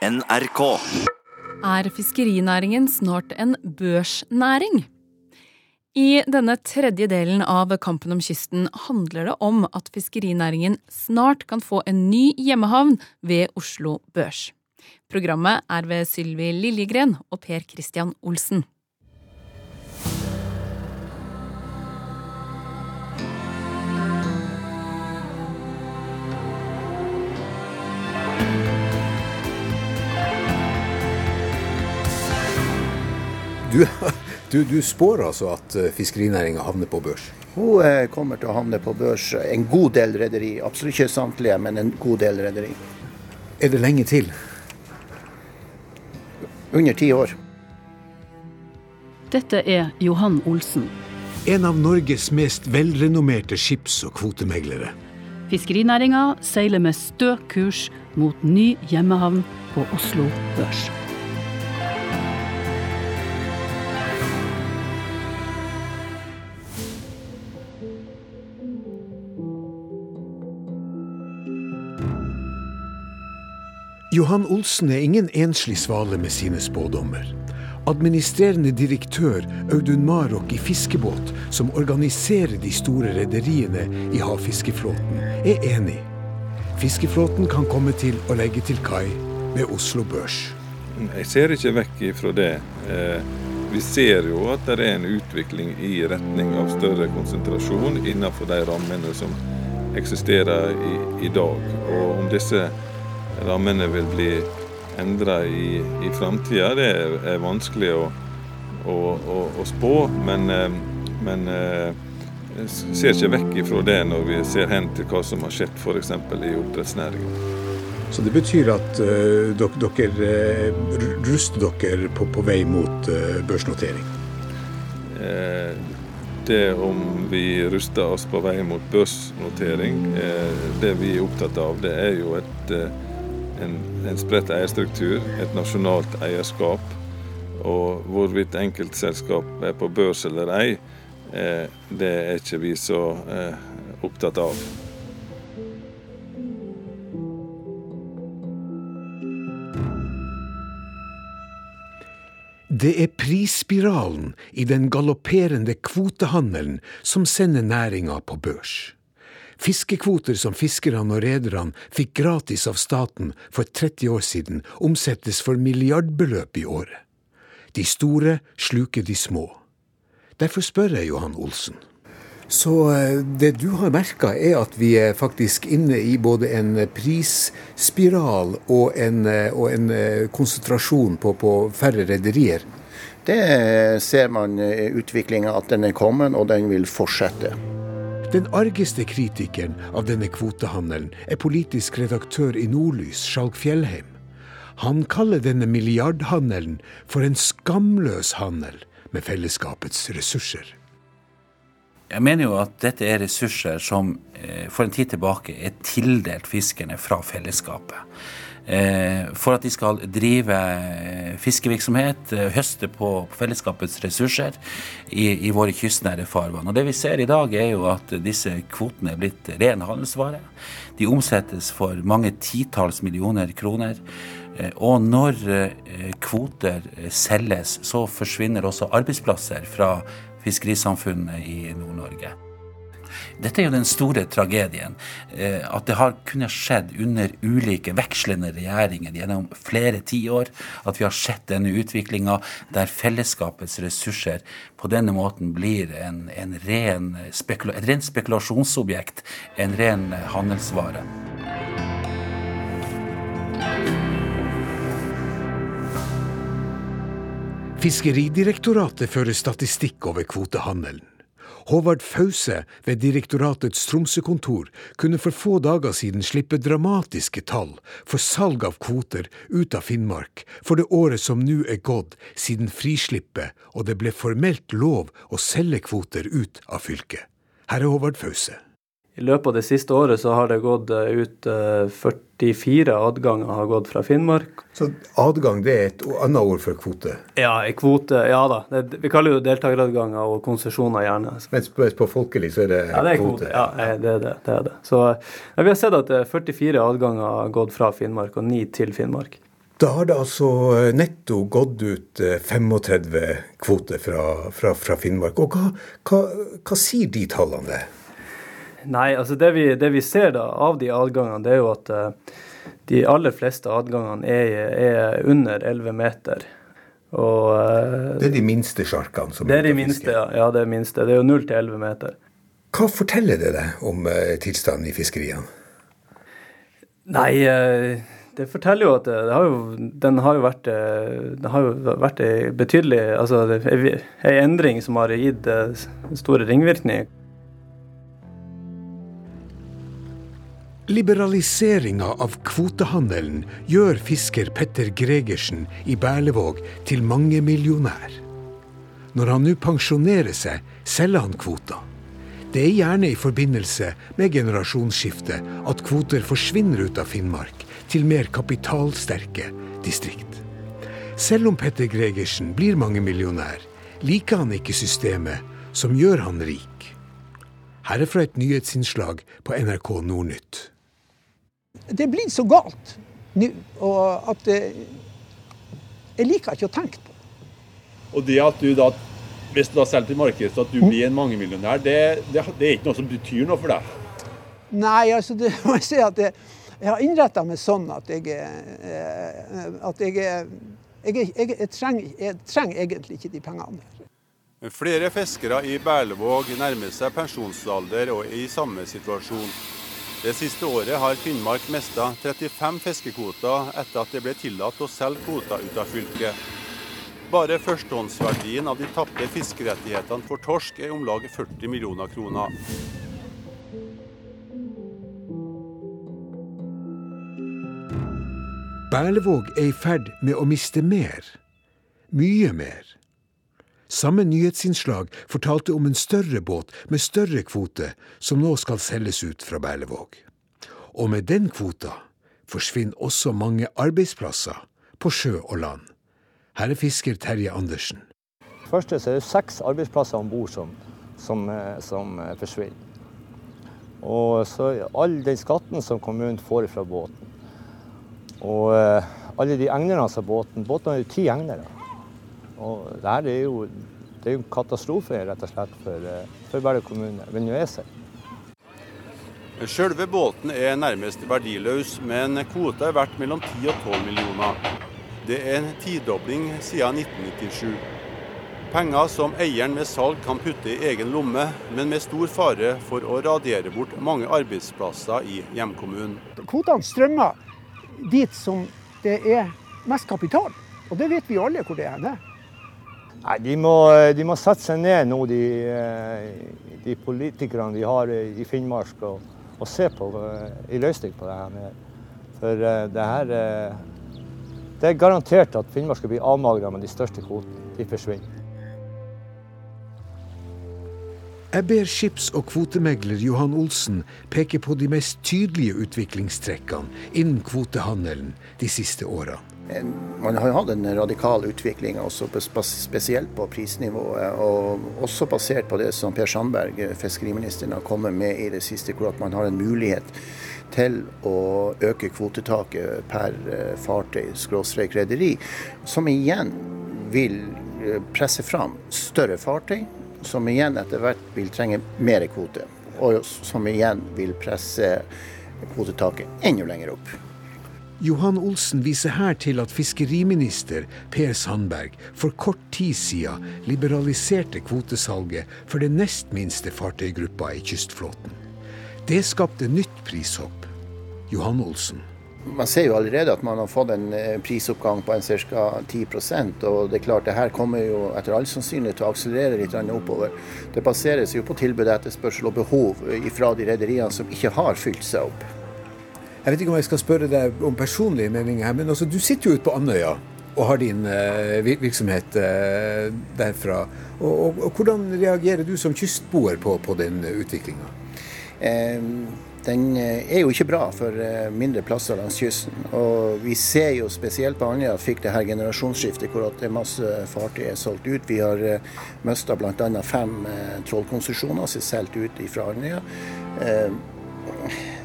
NRK. Er fiskerinæringen snart en børsnæring? I denne tredje delen av Kampen om kysten handler det om at fiskerinæringen snart kan få en ny hjemmehavn ved Oslo Børs. Programmet er ved Sylvi Liljegren og Per Christian Olsen. Du, du, du spår altså at fiskerinæringa havner på børs? Hun eh, kommer til å havne på børs. En god del rederi. Absolutt ikke samtlige, men en god del rederi. Er det lenge til? Under ti år. Dette er Johan Olsen. En av Norges mest velrenommerte skips- og kvotemeglere. Fiskerinæringa seiler med stø kurs mot ny hjemmehavn på Oslo Børs. Johan Olsen er ingen enslig svale med sine spådommer. Administrerende direktør Audun Marok i Fiskebåt, som organiserer de store rederiene i havfiskeflåten, er enig. Fiskeflåten kan komme til å legge til kai ved Oslo Børs. Jeg ser ikke vekk ifra det. Eh, vi ser jo at det er en utvikling i retning av større konsentrasjon innenfor de rammene som eksisterer i, i dag. Og om disse rammene vil bli endra i, i framtida, det er, er, vanskelig å, å, å, å spå. Men, eh, men jeg ser ikke vekk ifra det når vi ser hen til hva som har skjedd f.eks. i oppdrettsnæringen. Så det betyr at uh, dere, dere ruster dere på, på vei mot uh, børsnotering? Eh, det om vi ruster oss på vei mot børsnotering, det vi er opptatt av, det er jo et, en, en spredt eierstruktur, et nasjonalt eierskap. Og hvorvidt enkeltselskap er på børs eller ei, det er ikke vi så opptatt av. Det er prisspiralen i den galopperende kvotehandelen som sender næringa på børs. Fiskekvoter som fiskerne og rederne fikk gratis av staten for 30 år siden, omsettes for milliardbeløp i året. De store sluker de små. Derfor spør jeg Johan Olsen. Så det du har merka, er at vi er faktisk inne i både en prisspiral og en, og en konsentrasjon på, på færre rederier? Det ser man i utviklinga at den er kommet, og den vil fortsette. Den argeste kritikeren av denne kvotehandelen er politisk redaktør i Nordlys, Skjalg Fjellheim. Han kaller denne milliardhandelen for en skamløs handel med fellesskapets ressurser. Jeg mener jo at dette er ressurser som for en tid tilbake er tildelt fiskerne fra fellesskapet. For at de skal drive fiskevirksomhet, høste på fellesskapets ressurser i, i våre kystnære farvann. Og Det vi ser i dag, er jo at disse kvotene er blitt ren handelsvare. De omsettes for mange titalls millioner kroner. Og når kvoter selges, så forsvinner også arbeidsplasser fra fiskerisamfunnet i Nord-Norge. Dette er jo den store tragedien. At det har kunnet skjedd under ulike vekslende regjeringer gjennom flere tiår. At vi har sett denne utviklinga der fellesskapets ressurser på denne måten blir en, en ren spekula et rent spekulasjonsobjekt. En ren handelsvare. Fiskeridirektoratet fører statistikk over kvotehandelen. Håvard Fause ved direktoratets Tromsø-kontor kunne for få dager siden slippe dramatiske tall for salg av kvoter ut av Finnmark for det året som nå er gått siden frislippet og det ble formelt lov å selge kvoter ut av fylket. Her er Håvard Fause. I løpet av det siste året så har det gått ut 44 adganger har gått fra Finnmark. Så adgang det er et annet ord for kvote? Ja, kvote, ja da. Det, vi kaller jo deltakeradganger og konsesjoner gjerne. Mens på folkelig så er det, ja, det er kvote? Ja, det er det. det, er det. Så ja, vi har sett at 44 adganger har gått fra Finnmark, og 9 til Finnmark. Da har det altså netto gått ut 35 kvoter fra, fra, fra Finnmark. Og hva, hva, hva, sier de tallene? Nei, altså det vi, det vi ser da av de adgangene, det er jo at de aller fleste adgangene er, er under 11 meter. Og, uh, det er de minste sjarkene? som Det er de minste, ja. ja. Det er minste. Det er jo 0 til 11 meter. Hva forteller det deg om uh, tilstanden i fiskeriene? Nei, uh, det forteller jo at det, det har jo, den har jo vært Det har jo vært en betydelig Altså ei endring som har gitt store ringvirkninger. Liberaliseringa av kvotehandelen gjør fisker Petter Gregersen i Berlevåg til mangemillionær. Når han nå pensjonerer seg, selger han kvoter. Det er gjerne i forbindelse med generasjonsskifte at kvoter forsvinner ut av Finnmark til mer kapitalsterke distrikt. Selv om Petter Gregersen blir mangemillionær, liker han ikke systemet som gjør han rik. Her er fra et nyhetsinnslag på NRK Nordnytt det er blitt så galt nå at jeg liker ikke å tenke på. Og det at du da, hvis du da selger til markedet, så at du blir en mangemillionær, det, det, det, er ikke noe som betyr noe for deg? Nei, altså det må jeg si at jeg, jeg har innretta meg sånn at jeg, eh, at jeg, jeg, jeg trenger, trenger, egentlig ikke de pengene. Flere fiskere i Berlevåg nærmer seg pensjonsalder og er i samme situasjon. Det siste året har Finnmark mista 35 fiskekvoter etter at det ble tillatt å selge kvoter ut av fylket. Bare førstehåndsverdien av de tapte fiskerettighetene for torsk er om lag 40 millioner kroner. Berlevåg er i ferd med å miste mer. Mye mer. Samme nyhetsinnslag fortalte om en større båt med større kvote som nå skal selges ut fra Berlevåg. Og med den kvota forsvinner også mange arbeidsplasser på sjø og land. Her er fisker Terje Andersen. Først er det seks arbeidsplasser om bord som, som, eh, som, eh, forsvinner. Og så all den skatten som kommunen får fra båten. Og uh, alle de egnerne som båten Båten har jo ti egnere. Og det her er jo, det er jo en katastrofe rett og slett for, eh, for Bærum kommune ved Nøese. Sjølve båten er nærmest verdiløs, men kvota er verdt mellom 10 og 12 millioner. Det er en tidobling siden 1997. Penger som eieren ved salg kan putte i egen lomme, men med stor fare for å radiere bort mange arbeidsplasser i hjemkommunen. Kvotene strømmer dit som det er mest kapital, og det vet vi alle hvor det er. Nei, de må, de må, sette seg ned nå, de, eh, de politikerne vi har i Finnmark, og, og se på eh, løsning på det her. For eh, det her Det er garantert at Finnmark skal bli avmagra med de største kvotene. De forsvinner. Jeg ber skips- og kvotemegler Johan Olsen peke på de mest tydelige utviklingstrekkene innen kvotehandelen de siste årene man har hatt en radikal utvikling, også spesielt på prisnivået. Og også basert på det som Per Sandberg, fiskeriministeren, har kommet med i det siste, hvor man har en mulighet til å øke kvotetaket per eh, fartøy, skråstrek rederi, som igjen vil eh, presse fram større fartøy, som igjen etter hvert vil trenge mer kvote. Og som igjen vil presse kvotetaket enda lenger opp. Johan Olsen viser her til at fiskeriminister Per Sandberg for kort tid siden liberaliserte kvotesalget for den nest minste fartøygruppa i kystflåten. Det skapte nytt prishopp. Johan Olsen. Man ser jo allerede at man har fått en eh, prisoppgang på en ca. 10% og det er klart det her kommer jo etter all sannsynlighet til å akselerere litt oppover. Det baseres jo på tilbud, etterspørsel og behov fra de rederiene som ikke har fylt seg opp. Jeg vet ikke om jeg skal spørre deg om personlige meninger her, men altså, du sitter jo ute på Andøya og har din uh, virksomhet uh, derfra. Og, og, og, Hvordan reagerer du som kystboer på, på den utviklinga? Eh, den er jo ikke bra for mindre plasser langs kysten. Og vi ser jo spesielt på Andøya at fikk det her generasjonsskiftet hvor det er masse fartøy er solgt ut. Vi har uh, mista bl.a. fem trollkonsesjoner som er solgt ut fra Andøya.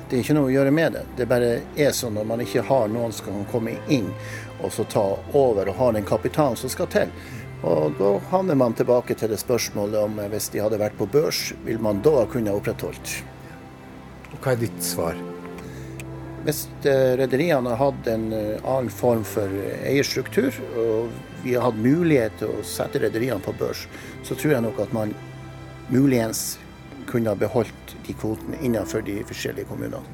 Det er ikke noe å gjøre med det. Det bare er sånn når man ikke har noen som kan komme inn og så ta over og ha den kapitalen som skal til. Og Da havner man tilbake til det spørsmålet om eh, hvis de hadde vært på børs, vil man da kunne opprettholdt? Hva er ditt svar? Hvis eh, rederiene har hatt en eh, annen form for eierstruktur, og vi har hatt mulighet til å sette rederiene på børs, så tror jeg nok at man muligens kunne ha beholdt de kvotene innenfor de forskjellige kommunene.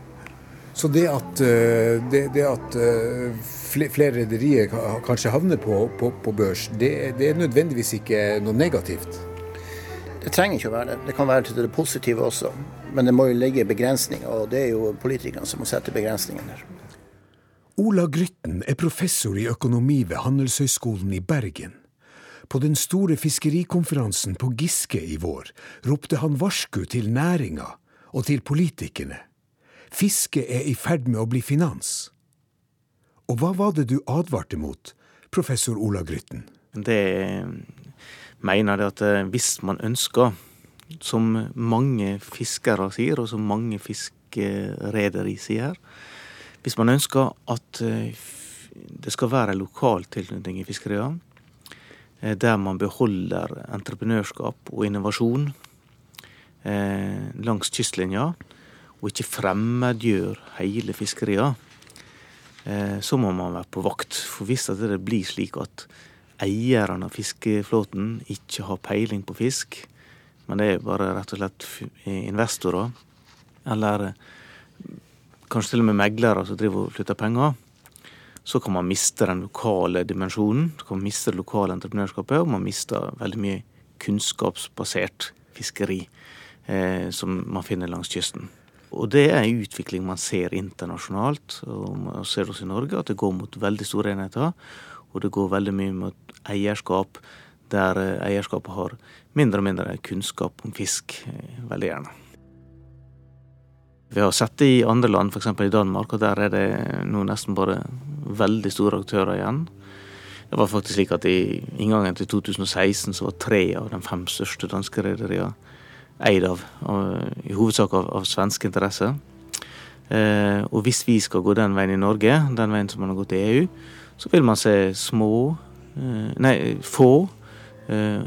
Så det at, det, det at flere rederier kanskje havner på, på, på børs, det, det, er nødvendigvis ikke noe negativt? Det trenger ikke å være det. Det kan være til det positive også. Men det må jo ligge begrensninger, og det er jo politikerne som må sette begrensningene der. Ola Grytten er professor i økonomi ved Handelshøyskolen i Bergen. På den store fiskerikonferansen på Giske i vår ropte han varsku til næringa og til politikerne. Fiske er i ferd med å bli finans. Og hva var det du advarte mot, professor Ola Grytten? Det mener jeg at eh, hvis man ønsker, som mange fiskere sier, og som mange fiskerederi sier, hvis man ønsker at eh, det skal være lokal tilknytning i fiskeriene, eh, der man beholder entreprenørskap og innovasjon langs kystlinja, og ikke fremmedgjør hele fiskeria, Eh, så må man være på vakt. For hvis det blir slik at eierne av fiskeflåten ikke har peiling på fisk, men det er bare rett og slett investorer, eller kanskje til og med meglere som driver og flytter penger, så kan man miste den lokale dimensjonen. Så kan man miste det lokale entreprenørskapet, og man mister veldig mye kunnskapsbasert fiskeri eh, som man finner langs kysten. Og det er en utvikling man ser internasjonalt, og man ser også i Norge, at det går mot veldig store enheter. Og det går veldig mye mot eierskap der eh, eierskapet har mindre og mindre kunnskap om fisk, eh, veldig gjerne. Vi har sett det i andre land, f.eks. i Danmark, og der er det nå nesten bare veldig store aktører igjen. Det var faktisk slik at i inngangen til 2016 så var tre av de fem største danske rederiene eid av, av, i hovedsak av, av svenske interesser. Eh, og hvis vi skal gå den veien i Norge, den veien som man har gått i EU, så vil man se små, eh, nei, få eh,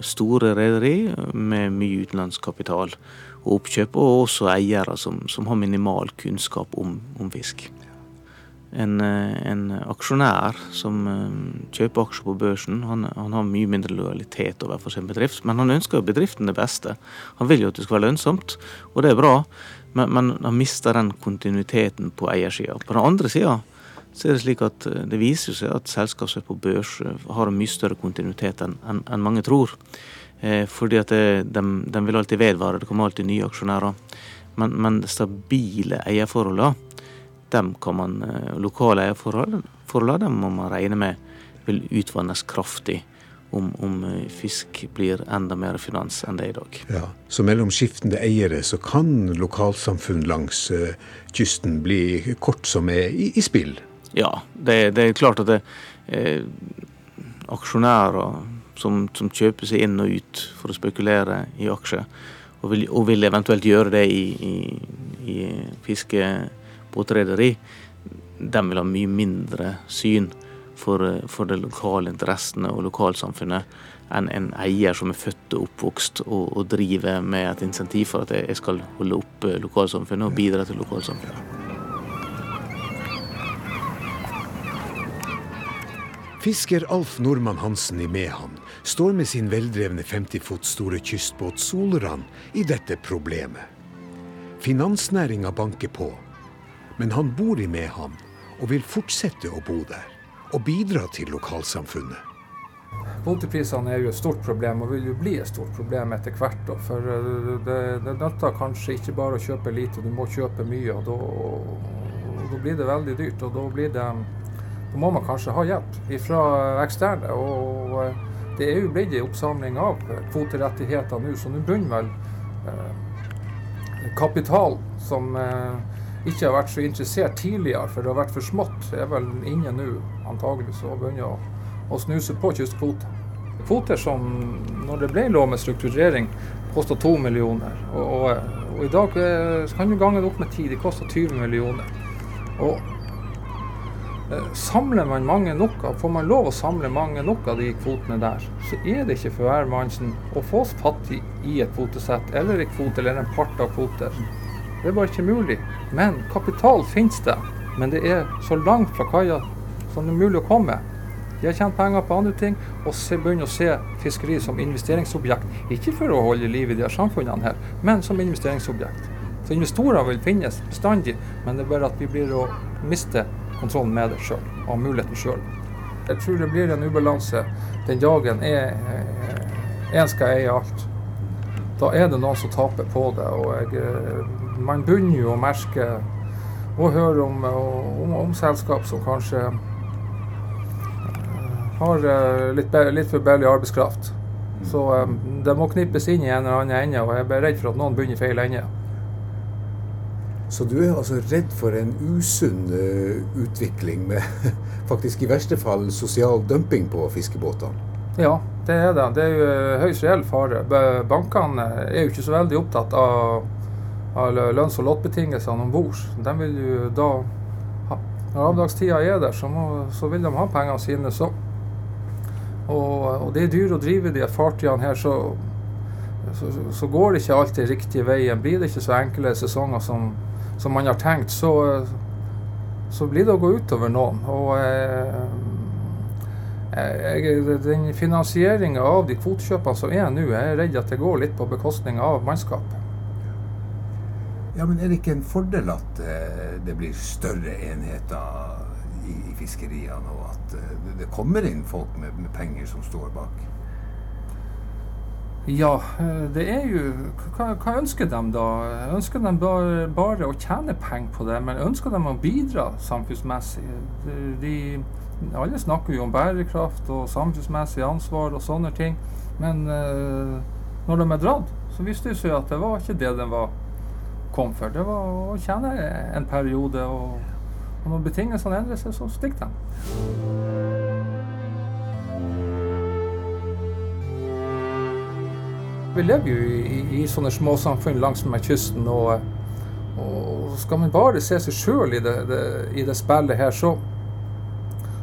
store rederi med mye utenlandsk kapital og oppkjøp, og også eiere som, som har minimal kunnskap om, om fisk en, eh, en, aksjonær som eh, kjøper aksjer på børsen, han, han, har mye mindre lojalitet overfor sin bedrift. Men han ønsker jo bedriften det beste. Han vil jo at det skal være lønnsomt, og det er bra. Men, men han mister den kontinuiteten på eiersida. På den andre sida så er det slik at eh, det viser seg at selskap som er på børs har en mye større kontinuitet enn en, mange tror. Eh, fordi at det, de, de, vil alltid vedvare, det kommer alltid nye aksjonærer. Men, men stabile eierforholdene dem kan man, eh, lokale eierforhold dem må man regne med vil utvannes kraftig om, om, eh, fisk blir enda mer finans enn det er i dag. Ja, Så mellom skiftende eiere så kan lokalsamfunn langs kysten bli kort som er i, i spill? Ja, det, det, er klart at det eh, aksjonærer som, som, kjøper seg inn og ut for å spekulere i aksjer, og vil, og vil eventuelt gjøre det i, i, i fiskebåtrederi, de vil ha mye mindre syn for, for de lokale interessene og lokalsamfunnet enn en eier som er født og oppvokst og, og driver med et insentiv for at jeg skal holde oppe lokalsamfunnet og bidra til lokalsamfunnet. Fisker Alf Nordmann Hansen i Mehamn står med sin veldrevne 50 fot store kystbåt Solran i dette problemet. Finansnæringa banker på, men han bor i Mehamn og vil fortsette å bo der. Og bidra til lokalsamfunnet. Kvoteprisene er jo et stort problem, og vil jo bli et stort problem etter hvert. For eh, det, det nytter kanskje ikke bare å kjøpe lite, du må kjøpe mye. Og da, blir det veldig dyrt. Og da, blir det, da må man kanskje ha hjelp fra eksterne. Og eh, det er jo blitt en oppsamling av kvoterettigheter nå, så nå begynner vel eh, kapital som eh, ikke har vært så interessert tidligere, for det har vært for smått. Er vel inne nå antagelig og begynner å, snuse på kystkvoter. Kvoter som når det ble lov med strukturering, kosta to millioner. Og, og, og, i dag eh, kan du gange det opp med ti. Det koster 20 millioner. Og Eh, samler man mange nok får man lov å samle mange nok av de kvotene der, så er det ikke for hvermannsen å få oss fattig i et kvotesett eller en kvote eller en part av kvoter. Det er bare ikke mulig. Men kapital finnes det. Men det er så langt fra kaia som det er mulig å komme. De har tjent penger på andre ting og begynner å se fiskeri som investeringsobjekt. Ikke for å holde liv i de her samfunnene her, men som investeringsobjekt. Så investorer vil finnes bestandig, men det er bare at vi blir å miste kontrollen med det sjøl, og muligheten sjøl. Jeg tror det blir en ubalanse den dagen én eh, skal eie alt. Da er det noen som taper på det. og jeg, eh, Man begynner jo å merke og høre om, om, om selskap som kanskje eh, har litt, litt for billig arbeidskraft. Så det må knippes inn i en eller annen ende, og jeg er redd for at noen begynner i feil ende. Så du er altså redd for en usunn uh, utvikling med faktisk i verste fall sosial dumping på fiskebåtene? Ja, det er det. Det er jo eh, høyst reell fare. Bankene er jo ikke så veldig opptatt av, av lønns- og lottbetingelsene om bord. De vil jo da Når avdragstida er der, så, må, så, vil de ha pengene sine. Så. Og, og det er dyrt å drive de fartøyene her, så, så, så, går det ikke alltid riktig veien. Blir det ikke så enkle sesonger som som man har tenkt, så, så blir det å gå utover noen. Og eh, jeg, den finansieringa av de kvotekjøpene som er nå, jeg er redd at det går litt på bekostning av mannskap. Ja, men Er det ikke en fordel at eh, det blir større enheter i, i fiskeriene, og at eh, det kommer inn folk med, med penger som står bak? Ja, eh, det er jo hva, hva, ønsker de da? Ønsker de bare, bare, å tjene penger på det, men ønsker de å bidra samfunnsmessig? De, alle snakker jo om bærekraft og samfunnsmessig ansvar og sånne ting, men uh, når de er dratt, så viste det seg at det var ikke det de var, kom for. Det var å tjene en periode, og, og når betingelsene endrer seg, så stikker de. Vi lever jo i, i sånne småsamfunn langs med kysten, og, og skal man bare se seg sjøl i, i, det spillet her, så,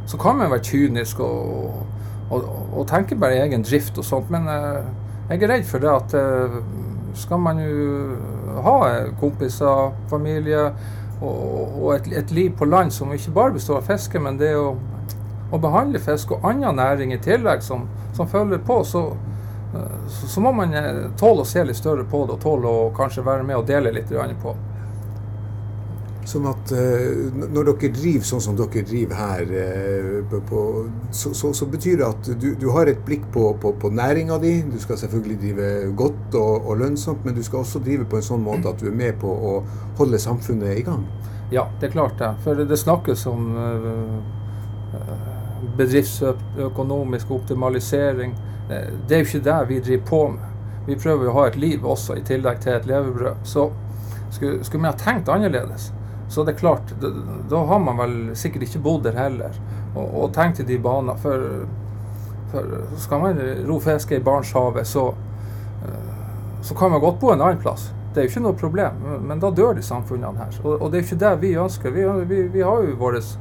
så kan man være kynisk og, og, og, tenke bare egen drift og sånt. Men uh, jeg er redd for det at uh, skal man jo ha kompiser, familie og, et, et, liv på land som ikke bare består av fiske, men det å, å behandle fisk og annen næring i tillegg som, som følger på, så, så, så, må man eh, tåle å se litt større på det, og tåle å kanskje være med og dele litt på. Sånn at uh, når dere driver sånn som dere driver her, uh, på, så, så, så, betyr det at du, du har et blikk på, på, på næringa di. Du skal selvfølgelig drive godt og, og, lønnsomt, men du skal også drive på en sånn måte at du er med på å holde samfunnet i gang. Ja, det er klart det. For det snakkes om uh, bedriftsøkonomisk optimalisering. Eh, det er jo ikke det vi driver på med. Vi prøver jo å ha et liv også, i tillegg til et levebrød. Så skulle, skulle vi ha tenkt annerledes, så det er klart, da, da har man vel sikkert ikke bodd der heller og, og tenkt i de baner. For, for skal man ro fiske i Barentshavet, så, eh, så kan man godt bo en annen plass. Det er jo ikke noe problem, men da dør de samfunnene her. Og, og det er jo ikke det vi ønsker. Vi, vi, vi har jo vårt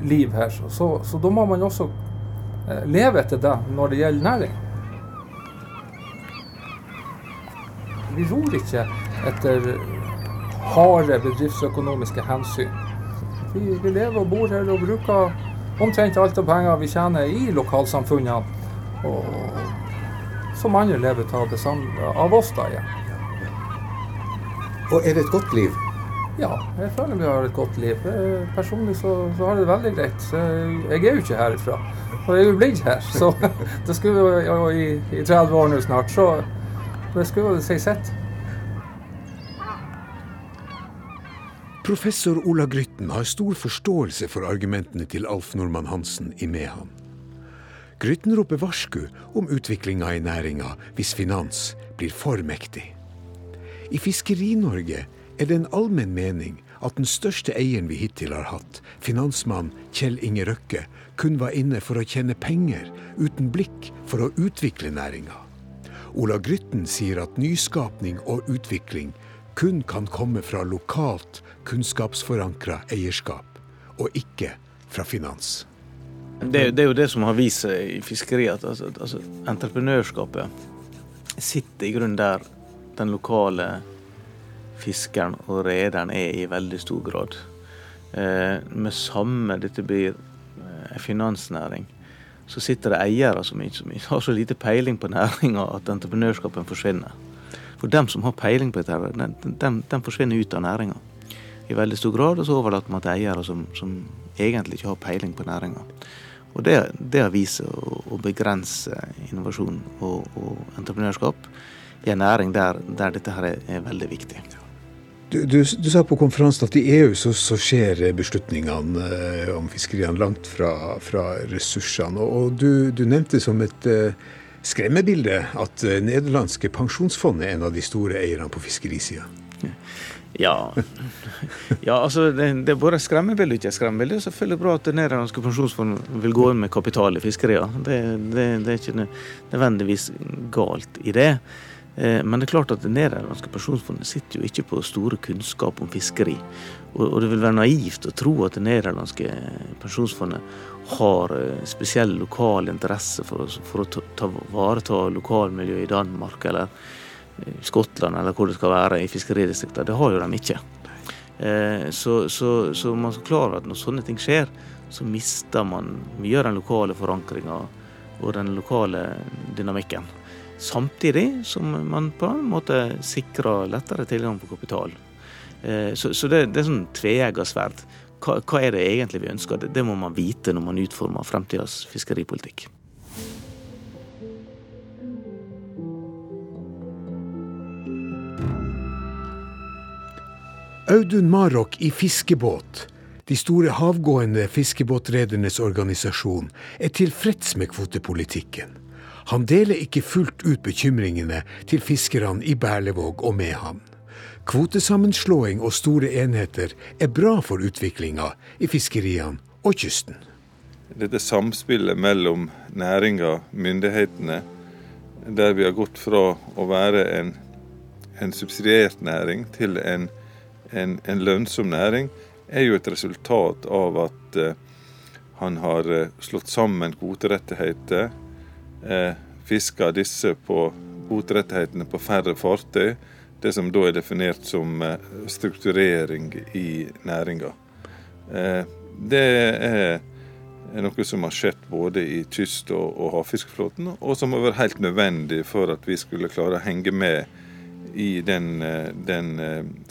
liv her, så, så, da må man også eh, leve etter det når det gjelder næring. Vi ror ikke etter harde bedriftsøkonomiske hensyn. Vi, vi, lever og bor her og bruker omtrent alt av penger vi tjener i lokalsamfunnene. Og, som andre lever av det samme av oss da igjen. Og er det et godt liv? Ja, jeg føler vi har et godt liv. Personlig så, så har jeg det veldig greit. Jeg er jo ikke herfra. Og jeg er jo blitt her, så det skulle jo i, i 30 år nå snart. Så det skulle si sett. Professor Ola Grytten har stor forståelse for argumentene til Alf Normann Hansen i Mehamn. Grytten roper varsku om utviklinga i næringa hvis finans blir for mektig. I Fiskeri-Norge er det en allmenn mening at den største eieren vi hittil har hatt, finansmann Kjell Inge Røkke, kun var inne for å tjene penger, uten blikk for å utvikle næringa. Ola Grytten sier at nyskapning og utvikling kun kan komme fra lokalt kunnskapsforankra eierskap, og ikke fra finans. Det, det, er jo det som har vist seg i fiskeriet. Altså, altså, entreprenørskapet sitter i grunnen der den lokale fiskeren og rederen er i veldig stor grad. Eh, med samme dette blir eh, finansnæring, så sitter det eiere som, som har så lite peiling på næringa at entreprenørskapen forsvinner. For dem som har peiling på dette, den, den, den forsvinner ut av næringa i veldig stor grad, og så overlater man til eiere som, som egentlig ikke har peiling på næringa. Og det, det har vist seg å, å, begrense innovasjon og, og, entreprenørskap i en næring der, der dette her er, er veldig viktig. Du, du, du, sa på konferansen at i EU så, så skjer beslutningene eh, om fiskeriene langt fra, fra ressursene. Og, du, du, nevnte som et eh, skremmebilde at eh, nederlandske pensjonsfond er en av de store eierne på fiskerisida. Ja. ja, altså det, det er både skremmebilde og ikke skremmebilde. Selvfølgelig bra at nederlandske pensjonsfond vil gå inn med kapital i fiskeria. Det, det, det, er ikke nødvendigvis galt i det. Eh, men det er klart at det nederlandske pensjonsfondet sitter jo ikke på store kunnskap om fiskeri. Og det vil være naivt å tro at det nederlandske pensjonsfondet har eh, spesiell lokal interesse for å, for å ta, ta vare lokalmiljøet i Danmark eller Skottland eller hvor det skal være i fiskeridistriktene. Det har jo de ikke. Eh, så, så, så man skal klare at når sånne ting skjer, så mister man mye av den lokale forankringa og den lokale dynamikken. Samtidig som man på en måte sikrer lettere tilgang på kapital. Eh, så, det, er sånn tveegga sverd. Hva, er det egentlig vi ønsker? Det, det må man vite når man utformer fremtidas fiskeripolitikk. Audun Marok i Fiskebåt, de store havgående fiskebåtredernes organisasjon, er tilfreds med kvotepolitikken. Han deler ikke fullt ut bekymringene til fiskerne i Berlevåg og Mehamn. Kvotesammenslåing og store enheter er bra for utviklinga i fiskeriene og kysten. Dette samspillet mellom næringa, myndighetene, der vi har gått fra å være en, en subsidiert næring til en en, en, lønnsom næring, er jo et resultat av at eh, han har eh, slått sammen kvoterettigheter, eh, fiska disse på kvoterettighetene på færre fartøy, det som da er definert som eh, strukturering i næringa. Eh, det er noe som har skjedd både i kyst- og, havfiskeflåten, og som har vært helt nødvendig for at vi skulle klare å henge med i den, eh, den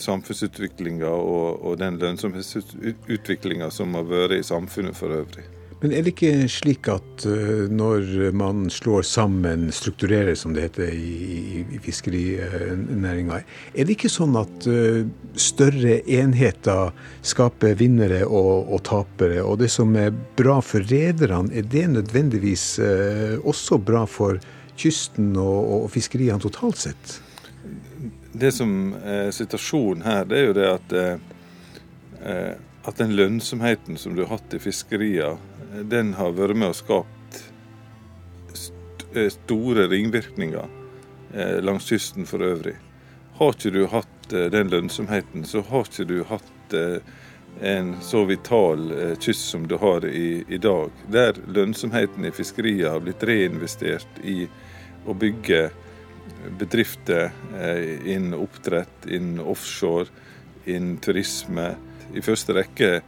samfunnsutviklinga og, og, den lønnsomhetsutviklinga som har vært i samfunnet for øvrig. Men er det ikke slik at eh, når man slår sammen, strukturerer som det heter i, i fiskerinæringa, er det ikke sånn at større enheter skaper vinnere og, og tapere? Og det som er bra for rederne, er det nødvendigvis også bra for kysten og, og fiskeriene totalt sett? det som er situasjonen her, det er jo det at, eh, at den lønnsomheten som du har hatt i fiskeria, den har vært med og skapt st store ringvirkninger eh, langs kysten for øvrig. Har ikke du hatt den lønnsomheten, så har ikke du hatt en så vital kyst som du har i, i dag. Der lønnsomheten i fiskeriet har blitt reinvestert i å bygge bedrifter eh, innen oppdrett, innen offshore, innen turisme. I første rekke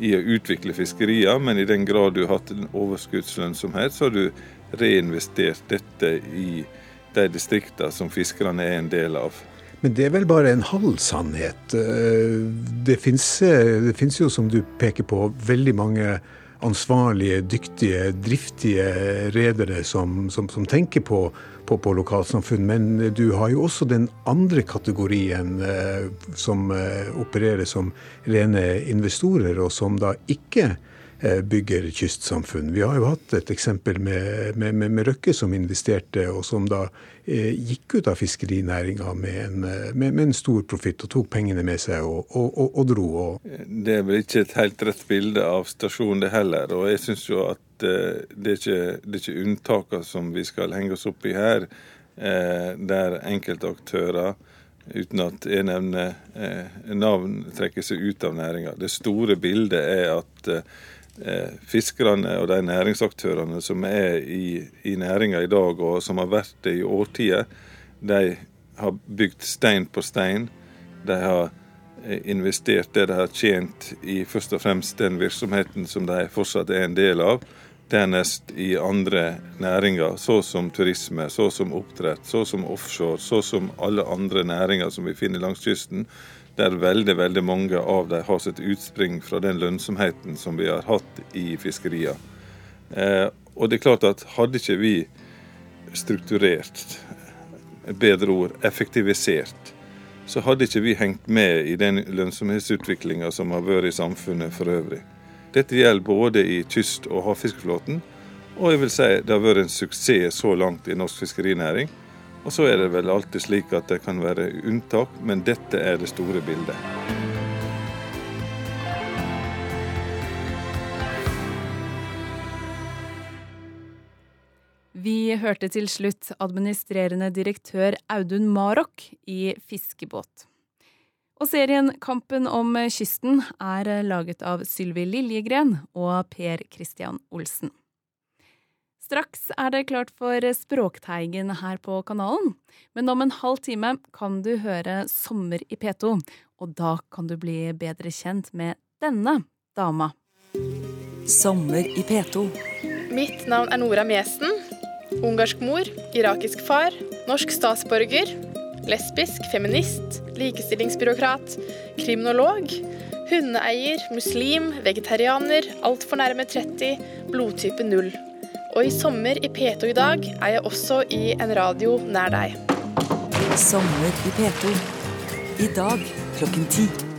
i å utvikle fiskerier, men i den grad du har hatt en overskuddslønnsomhet, så har du reinvestert dette i de distriktene som fiskerne er en del av. Men det er vel bare en halv sannhet. Eh, det fins jo, som du peker på, veldig mange ansvarlige, dyktige, driftige redere som, som, som tenker på på, på lokalsamfunn. Men du har jo også den andre kategorien eh, som eh, opererer som rene investorer, og som da ikke bygger kystsamfunn. Vi har jo hatt et eksempel med, med, med, med Røkke som investerte, og som da eh, gikk ut av fiskerinæringa med, eh, med, en stor profitt og tok pengene med seg og, og, og, og dro. Det er vel ikke et helt rett bilde av stasjonen det heller. og jeg synes jo at Eh, det er ikke, det ikke unntakene som vi skal henge oss opp i her, eh, der enkeltaktører, uten at jeg nevner eh, navn, trekker seg ut av næringa. Det store bildet er at eh, fiskerne og de næringsaktørene som er i, i næringa i dag, og som har vært det i årtier, de har bygd stein på stein. De har eh, investert det de har tjent i først og fremst den virksomheten som de fortsatt er en del av. Dernest i andre næringer, så som turisme, så som oppdrett, så som offshore, så som alle andre næringer som vi finner langs kysten der veldig veldig mange av dem har sitt utspring fra den lønnsomheten som vi har hatt i fiskeria. Eh, og det er klart at hadde ikke vi strukturert, bedre ord, effektivisert, så hadde ikke vi hengt med i den lønnsomhetsutviklinga som har vært i samfunnet for øvrig. Dette gjelder både i kyst- og havfiskeflåten, og jeg vil si det har vært en suksess så langt i norsk fiskerinæring. Og så er det vel alltid slik at det kan være unntak, men dette er det store bildet. Vi hørte til slutt administrerende direktør Audun Marok i Fiskebåt. Og serien Kampen om kysten er laget av Sylvi Liljegren og Per Christian Olsen. Straks er det klart for Språkteigen her på kanalen. Men om en halv time kan du høre Sommer i P2, og da kan du bli bedre kjent med denne dama. Sommer i P2. Mitt navn er Nora Mjesen. Ungarsk mor, irakisk far, norsk statsborger, lesbisk, feminist, likestillingsbyråkrat, kriminolog, hundeeier, muslim, vegetarianer, altfor nærme 30, blodtype 0. Og i sommer i P2 i dag er jeg også i en radio nær deg. Sommer i P2. I dag klokken ti.